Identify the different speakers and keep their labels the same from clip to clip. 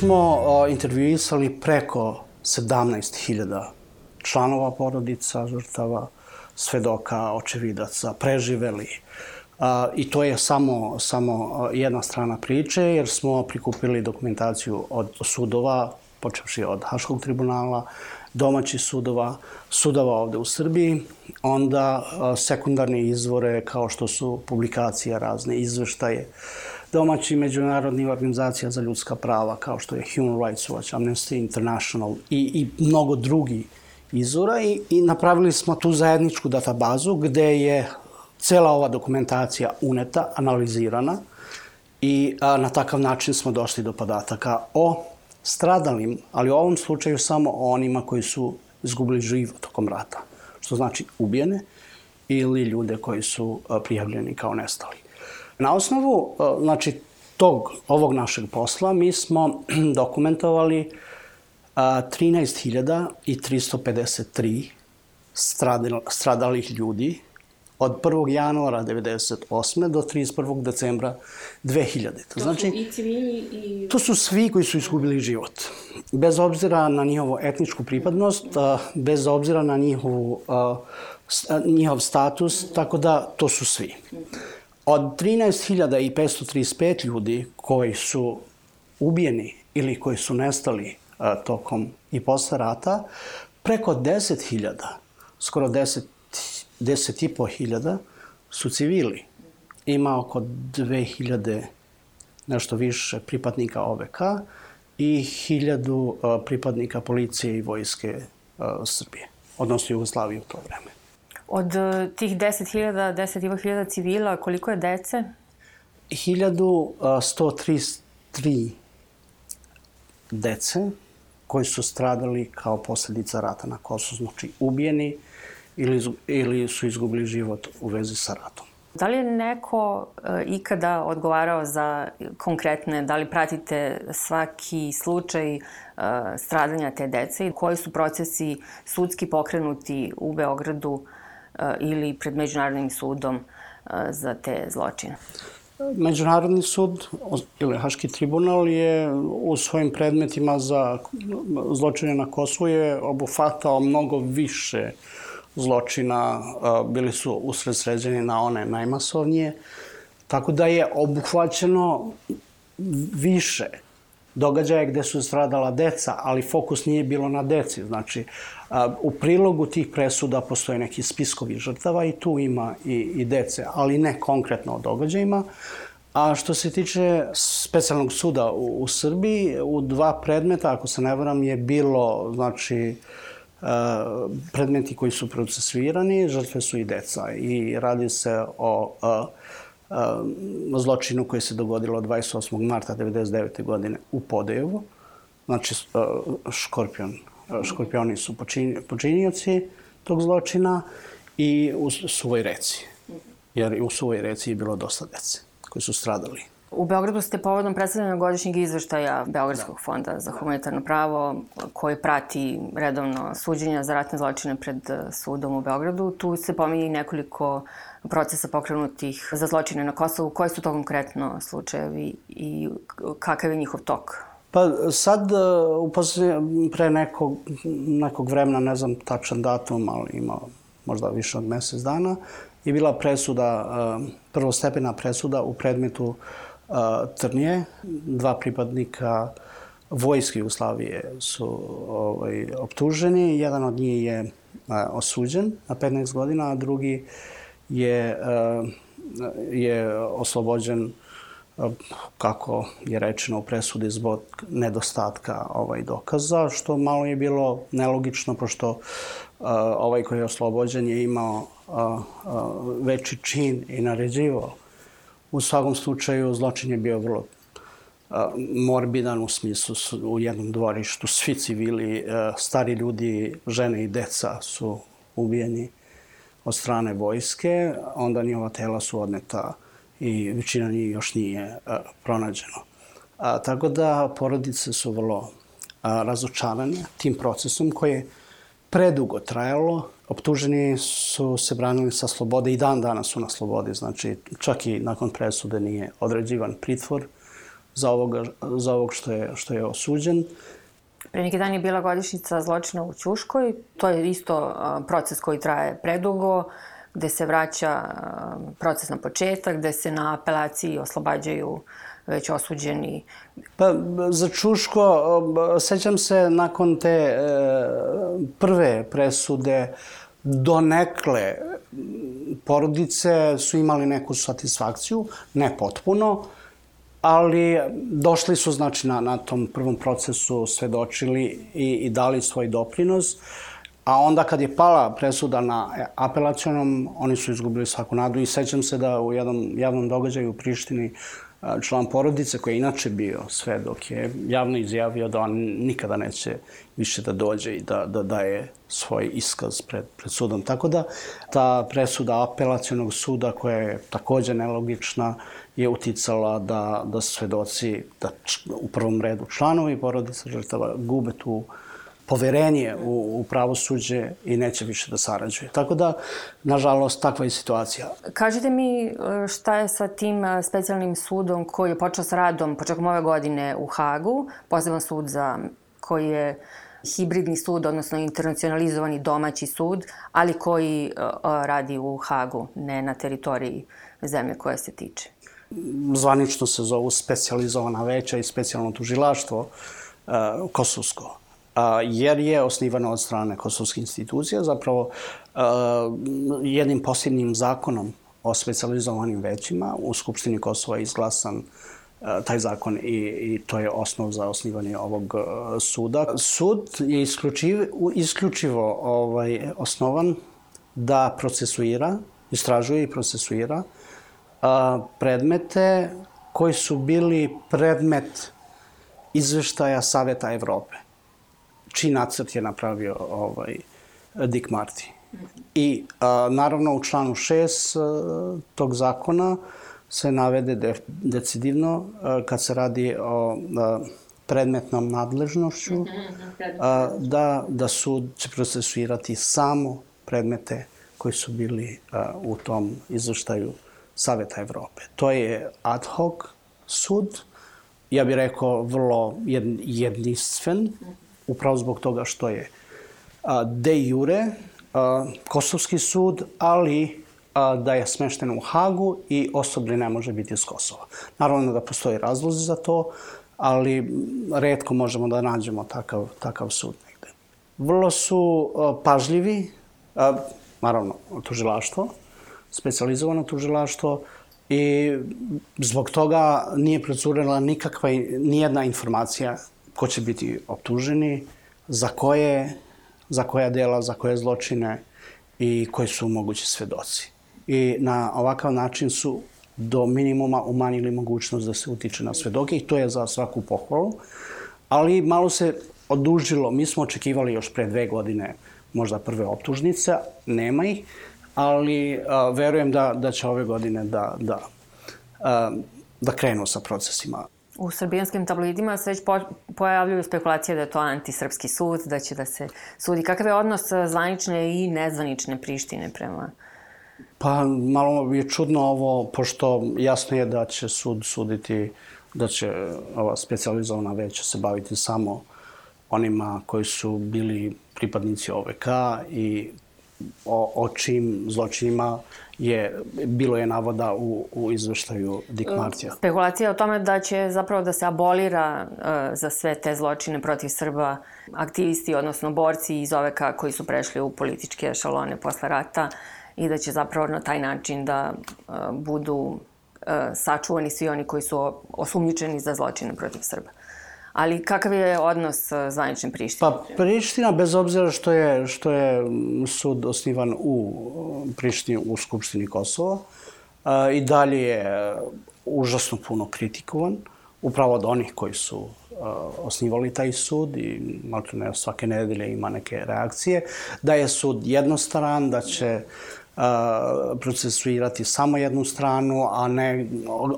Speaker 1: smo intervjuisali preko 17.000 članova porodica, žrtava, svedoka, očevidaca, preživeli. I to je samo, samo jedna strana priče, jer smo prikupili dokumentaciju od sudova, počevši od Haškog tribunala, domaćih sudova, sudova ovde u Srbiji, onda sekundarne izvore kao što su publikacije, razne izveštaje, domaći međunarodni organizacija za ljudska prava kao što je Human Rights Watch, Amnesty International i, i mnogo drugi izvora i, i napravili smo tu zajedničku databazu gde je cela ova dokumentacija uneta, analizirana i a, na takav način smo došli do podataka o stradalim, ali u ovom slučaju samo o onima koji su izgubili život tokom rata, što znači ubijene ili ljude koji su prijavljeni kao nestali. Na osnovu, znači, tog, ovog našeg posla mi smo dokumentovali 13.353 stradalih ljudi od 1. januara 1998. do 31. decembra 2000.
Speaker 2: To znači, su i civili i...
Speaker 1: To su svi koji su izgubili život. Bez obzira na njihovu etničku pripadnost, bez obzira na njihovu, njihov status, tako da to su svi. Od 13.535 ljudi koji su ubijeni ili koji su nestali tokom i posle rata, preko 10.000, skoro 10 10,5 hiljada su civili. Ima oko 2000 nešto više pripadnika OVK i hiljadu pripadnika policije i vojske Srbije, odnosno Jugoslavije u to vreme.
Speaker 2: Od e, tih 10.000, 10.500 civila, koliko je dece?
Speaker 1: 1133 dece koji su stradali kao posledica rata na Kosovu, znači ubijeni, ili, ili su izgubili život u vezi sa ratom.
Speaker 2: Da li je neko e, ikada odgovarao za konkretne, da li pratite svaki slučaj e, stradanja te dece i koji su procesi sudski pokrenuti u Beogradu ili pred Međunarodnim sudom e, za te zločine?
Speaker 1: Međunarodni sud ili Haški tribunal je u svojim predmetima za zločine na Kosovu je obufatao mnogo više zločina bili su usredsređeni na one najmasovnije, tako da je obuhvaćeno više događaja gde su stradala deca, ali fokus nije bilo na deci. Znači, u prilogu tih presuda postoje neki spiskovi žrtava i tu ima i, i dece, ali ne konkretno o događajima. A što se tiče specijalnog suda u, u Srbiji, u dva predmeta, ako se ne varam, je bilo, znači, predmeti koji su procesuirani, žrtve su i deca i radi se o zločinu koji se dogodilo 28. marta 1999. godine u Podejevu. Znači, škorpion, škorpioni su počinioci tog zločina i u Suvoj reci. Jer u Suvoj reci je bilo dosta dece koji su stradali.
Speaker 2: U Beogradu ste povodom predstavljanja godišnjeg izveštaja Beogradskog da. fonda za humanitarno pravo, koji prati redovno suđenja za ratne zločine pred eh, sudom u Beogradu. Tu se pominje nekoliko procesa pokrenutih za zločine na Kosovu. Koji su to konkretno slučajevi i kakav je njihov tok?
Speaker 1: Pa sad, posljednje, pre nekog, nekog vremena, ne znam tačan datum, ali ima možda više od mesec dana, je bila presuda, eh, prvostepena presuda u predmetu Trnje. Dva pripadnika vojske Jugoslavije su ovaj, optuženi. Jedan od njih je osuđen na 15 godina, a drugi je, je oslobođen kako je rečeno u presudi zbog nedostatka ovaj dokaza, što malo je bilo nelogično, pošto ovaj koji je oslobođen je imao veći čin i naređivao U svakom slučaju zločin je bio vrlo morbidan u smislu u jednom dvorištu svi civili, stari ljudi, žene i deca su ubijeni od strane vojske, onda njihova tela su odneta i većina njih još nije pronađeno. A, tako da porodice su vrlo a, razočarane tim procesom koji je predugo trajalo. Optuženi su se branili sa slobode i dan danas su na slobodi. Znači, čak i nakon presude nije određivan pritvor. za, ovoga, za ovog što je, što je osuđen.
Speaker 2: Pre neki dan je bila godišnica zločina u Ćuškoj. To je isto proces koji traje predugo, gde se vraća proces na početak, gde se na apelaciji oslobađaju već osuđeni.
Speaker 1: Pa, za Čuško, sećam se nakon te e, prve presude, donekle porodice su imali neku satisfakciju, ne potpuno, ali došli su znači na, na tom prvom procesu svedočili i, i dali svoj doprinos. A onda kad je pala presuda na apelacionom, oni su izgubili svaku nadu i sećam se da u jednom javnom događaju u Prištini član porodice koji je inače bio svedok je javno izjavio da on nikada neće više da dođe i da, da daje svoj iskaz pred, pred sudom. Tako da ta presuda apelacijonog suda koja je takođe nelogična je uticala da, da svedoci, da u prvom redu članovi porodice žrtava gube tu poverenje u, u pravosuđe i neće više da sarađuje. Tako da, nažalost, takva je situacija.
Speaker 2: Kažite mi e, šta je sa tim e, specijalnim sudom koji je počeo s radom početkom ove godine u Hagu, poseban sud za koji je hibridni sud, odnosno internacionalizovani domaći sud, ali koji uh, radi u Hagu, ne na teritoriji zemlje koje se tiče.
Speaker 1: Zvanično se zovu specializovana veća i specijalno tužilaštvo uh, Kosovsko jer je osnivano od strane kosovskih institucija, zapravo jednim posljednim zakonom o specializovanim većima u Skupštini Kosova je izglasan taj zakon i, i to je osnov za osnivanje ovog suda. Sud je isključiv, isključivo ovaj, osnovan da procesuira, istražuje i procesuira a, predmete koji su bili predmet izveštaja Saveta Evrope čiji nacrt je napravio ovaj, Dick Marty. I a, naravno u članu 6 a, tog zakona se navede de, decidivno a, kad se radi o a, predmetnom nadležnošću a, da, da sud će procesuirati samo predmete koji su bili a, u tom izveštaju Saveta Evrope. To je ad hoc sud, ja bih rekao vrlo jedinstven, upravo zbog toga što je de jure Kosovski sud, ali da je smešten u Hagu i osoblje ne može biti iz Kosova. Naravno da postoji razlozi za to, ali redko možemo da nađemo takav, takav sud negde. Vrlo su pažljivi, naravno, tužilaštvo, specializovano tužilaštvo, i zbog toga nije procurela nikakva, nijedna informacija ko će biti optuženi, za koje, za koja dela, za koje zločine i koji su mogući svedoci. I na ovakav način su do minimuma umanjili mogućnost da se utiče na svedoke i to je za svaku pohvalu. Ali malo se odužilo, mi smo očekivali još pre dve godine možda prve optužnice, nema ih, ali a, verujem da, da će ove godine da, da, a, da krenu sa procesima.
Speaker 2: U srbijanskim tabloidima se već po, pojavljuju spekulacije da je to antisrpski sud, da će da se sudi. Kakav je odnos zvanične i nezvanične Prištine prema...
Speaker 1: Pa malo je čudno ovo, pošto jasno je da će sud suditi, da će ova specializovana veća se baviti samo onima koji su bili pripadnici OVK i o, o čim zločinima je, bilo je navoda u, u izveštaju Dick Martija.
Speaker 2: Spekulacija o tome da će zapravo da se abolira uh, za sve te zločine protiv Srba aktivisti, odnosno borci iz OVK koji su prešli u političke ešalone posle rata i da će zapravo na taj način da uh, budu uh, sačuvani svi oni koji su osumnjičeni za zločine protiv Srba. Ali kakav je odnos uh, zvanične Prištine?
Speaker 1: Pa Priština, bez obzira što je, što je sud osnivan u Prištini, u Skupštini Kosova, a, i dalje je užasno puno kritikovan, upravo od onih koji su a, osnivali taj sud i ne, svake nedelje ima neke reakcije, da je sud jednostaran, da će procesuirati samo jednu stranu, a ne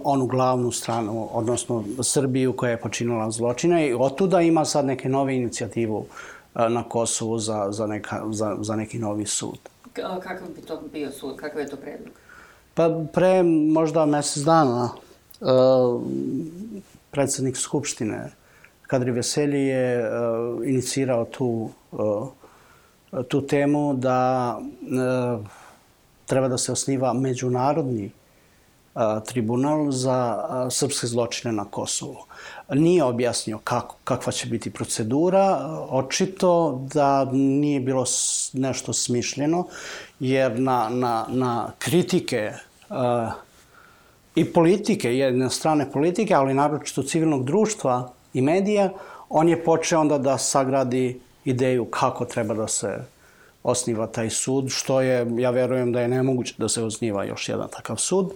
Speaker 1: onu glavnu stranu, odnosno Srbiju koja je počinila zločine i otuda ima sad neke nove inicijativu na Kosovu za, za, neka, za, za neki novi sud.
Speaker 2: Kakav bi to bio sud? Kakav je to predlog?
Speaker 1: Pa pre možda mesec dana predsednik Skupštine Kadri Veselji je uh, inicirao tu, tu temu da treba da se osniva međunarodni tribunal za srpske zločine na Kosovu. Nije objasnio kako, kakva će biti procedura, očito da nije bilo nešto smišljeno, jer na, na, na kritike uh, i politike, jedne strane politike, ali naročito civilnog društva i medija, on je počeo onda da sagradi ideju kako treba da se osniva taj sud, što je, ja verujem da je nemoguće da se osniva još jedan takav sud,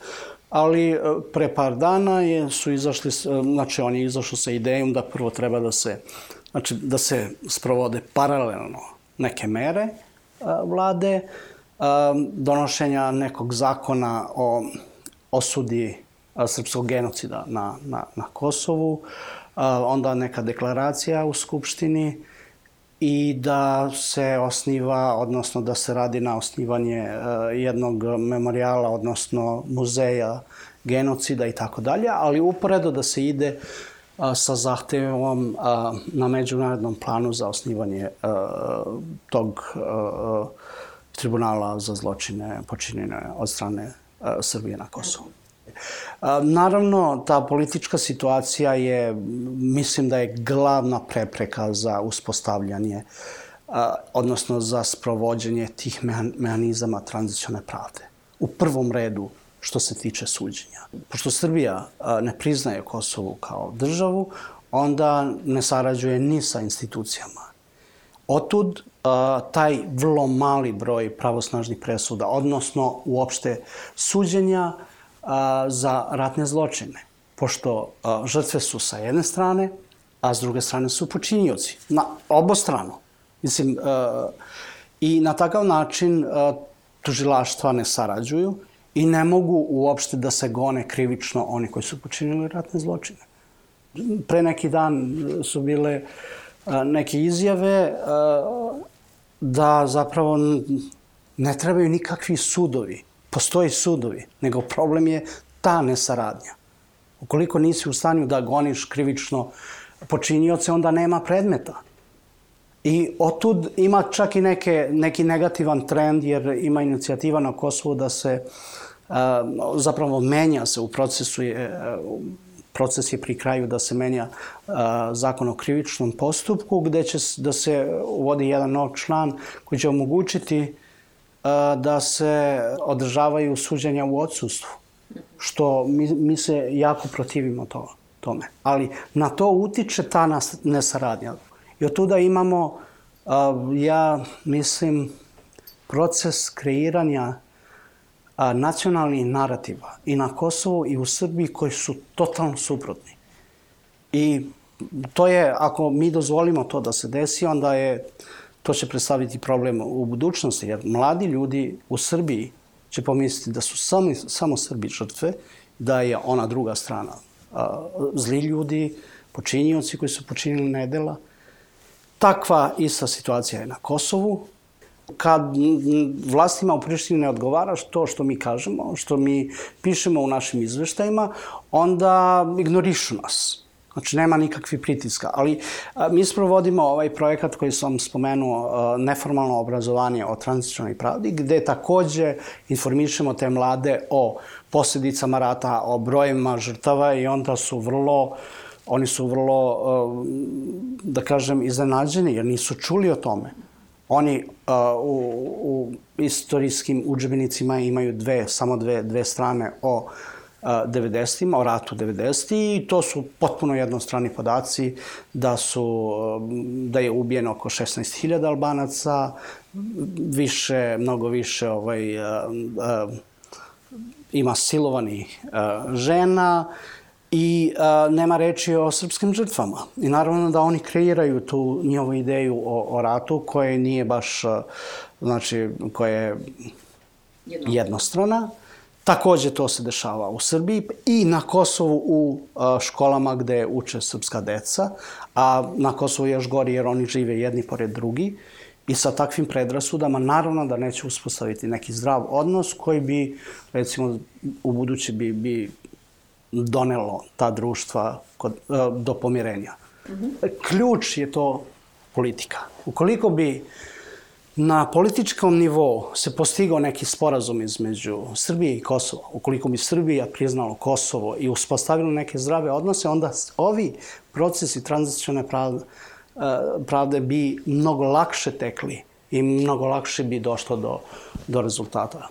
Speaker 1: ali e, pre par dana je, su izašli, e, znači on je izašao sa idejom da prvo treba da se, znači da se sprovode paralelno neke mere e, vlade, donošenja nekog zakona o osudi srpskog genocida na, na, na Kosovu, onda neka deklaracija u Skupštini, i da se osniva, odnosno da se radi na osnivanje e, jednog memorijala, odnosno muzeja genocida i tako dalje, ali uporedo da se ide e, sa zahtevom e, na međunarodnom planu za osnivanje tog tribunala za zločine počinjene od strane Srbije na Kosovu. Naravno, ta politička situacija je, mislim da je glavna prepreka za uspostavljanje, odnosno za sprovođenje tih mehanizama tranzicione pravde. U prvom redu što se tiče suđenja. Pošto Srbija ne priznaje Kosovu kao državu, onda ne sarađuje ni sa institucijama. Otud taj vrlo mali broj pravosnažnih presuda, odnosno uopšte suđenja, a, za ratne zločine, pošto a, žrtve su sa jedne strane, a s druge strane su počinioci. Na obostrano. Mislim, a, i na takav način a, tužilaštva ne sarađuju i ne mogu uopšte da se gone krivično oni koji su počinili ratne zločine. Pre neki dan su bile a, neke izjave a, da zapravo ne trebaju nikakvi sudovi postoji sudovi, nego problem je ta nesaradnja. Ukoliko nisi u stanju da goniš krivično počinioce, onda nema predmeta. I otud ima čak i neke, neki negativan trend, jer ima inicijativa na Kosovu da se zapravo menja se u procesu je, proces je pri kraju da se menja zakon o krivičnom postupku, gde će da se uvodi jedan nov član koji će omogućiti da se održavaju suđenja u odsustvu, što mi, mi se jako protivimo to, tome. Ali na to utiče ta nas, nesaradnja. I od tuda imamo, ja mislim, proces kreiranja nacionalnih narativa i na Kosovu i u Srbiji koji su totalno suprotni. I to je, ako mi dozvolimo to da se desi, onda je to će predstaviti problem u budućnosti, jer mladi ljudi u Srbiji će pomisliti da su sami, samo Srbi žrtve, da je ona druga strana zli ljudi, počinioci koji su počinili nedela. Takva ista situacija je na Kosovu. Kad vlastima u Prištini ne odgovara to što mi kažemo, što mi pišemo u našim izveštajima, onda ignorišu nas. Znači, nema nikakvi pritiska. Ali a, mi sprovodimo ovaj projekat koji sam spomenuo, a, neformalno obrazovanje o transičnoj pravdi, gde takođe informišemo te mlade o posljedicama rata, o brojima žrtava i onda su vrlo oni su vrlo, da kažem, iznenađeni jer nisu čuli o tome. Oni u, u istorijskim učbenicima imaju dve, samo dve, dve strane o 90-ima, o ratu 90 i to su potpuno jednostrani podaci da su da je ubijeno oko 16.000 Albanaca, više, mnogo više ovaj, ima silovanih žena i nema reči o srpskim žrtvama. I naravno da oni kreiraju tu njihovu ideju o, o ratu koja nije baš, znači, koja je jednostrana. Takođe to se dešava u Srbiji i na Kosovu u školama gde uče srpska deca, a na Kosovu je još gori jer oni žive jedni pored drugi i sa takvim predrasudama naravno da neće uspostaviti neki zdrav odnos koji bi recimo u budući bi, bi donelo ta društva kod, do pomirenja. Mm -hmm. Ključ je to politika. Ukoliko bi na političkom nivou se postigao neki sporazum između Srbije i Kosova, ukoliko bi Srbija priznalo Kosovo i uspostavilo neke zdrave odnose, onda ovi procesi tranzicione pravde, e, pravde bi mnogo lakše tekli i mnogo lakše bi došlo do, do rezultata.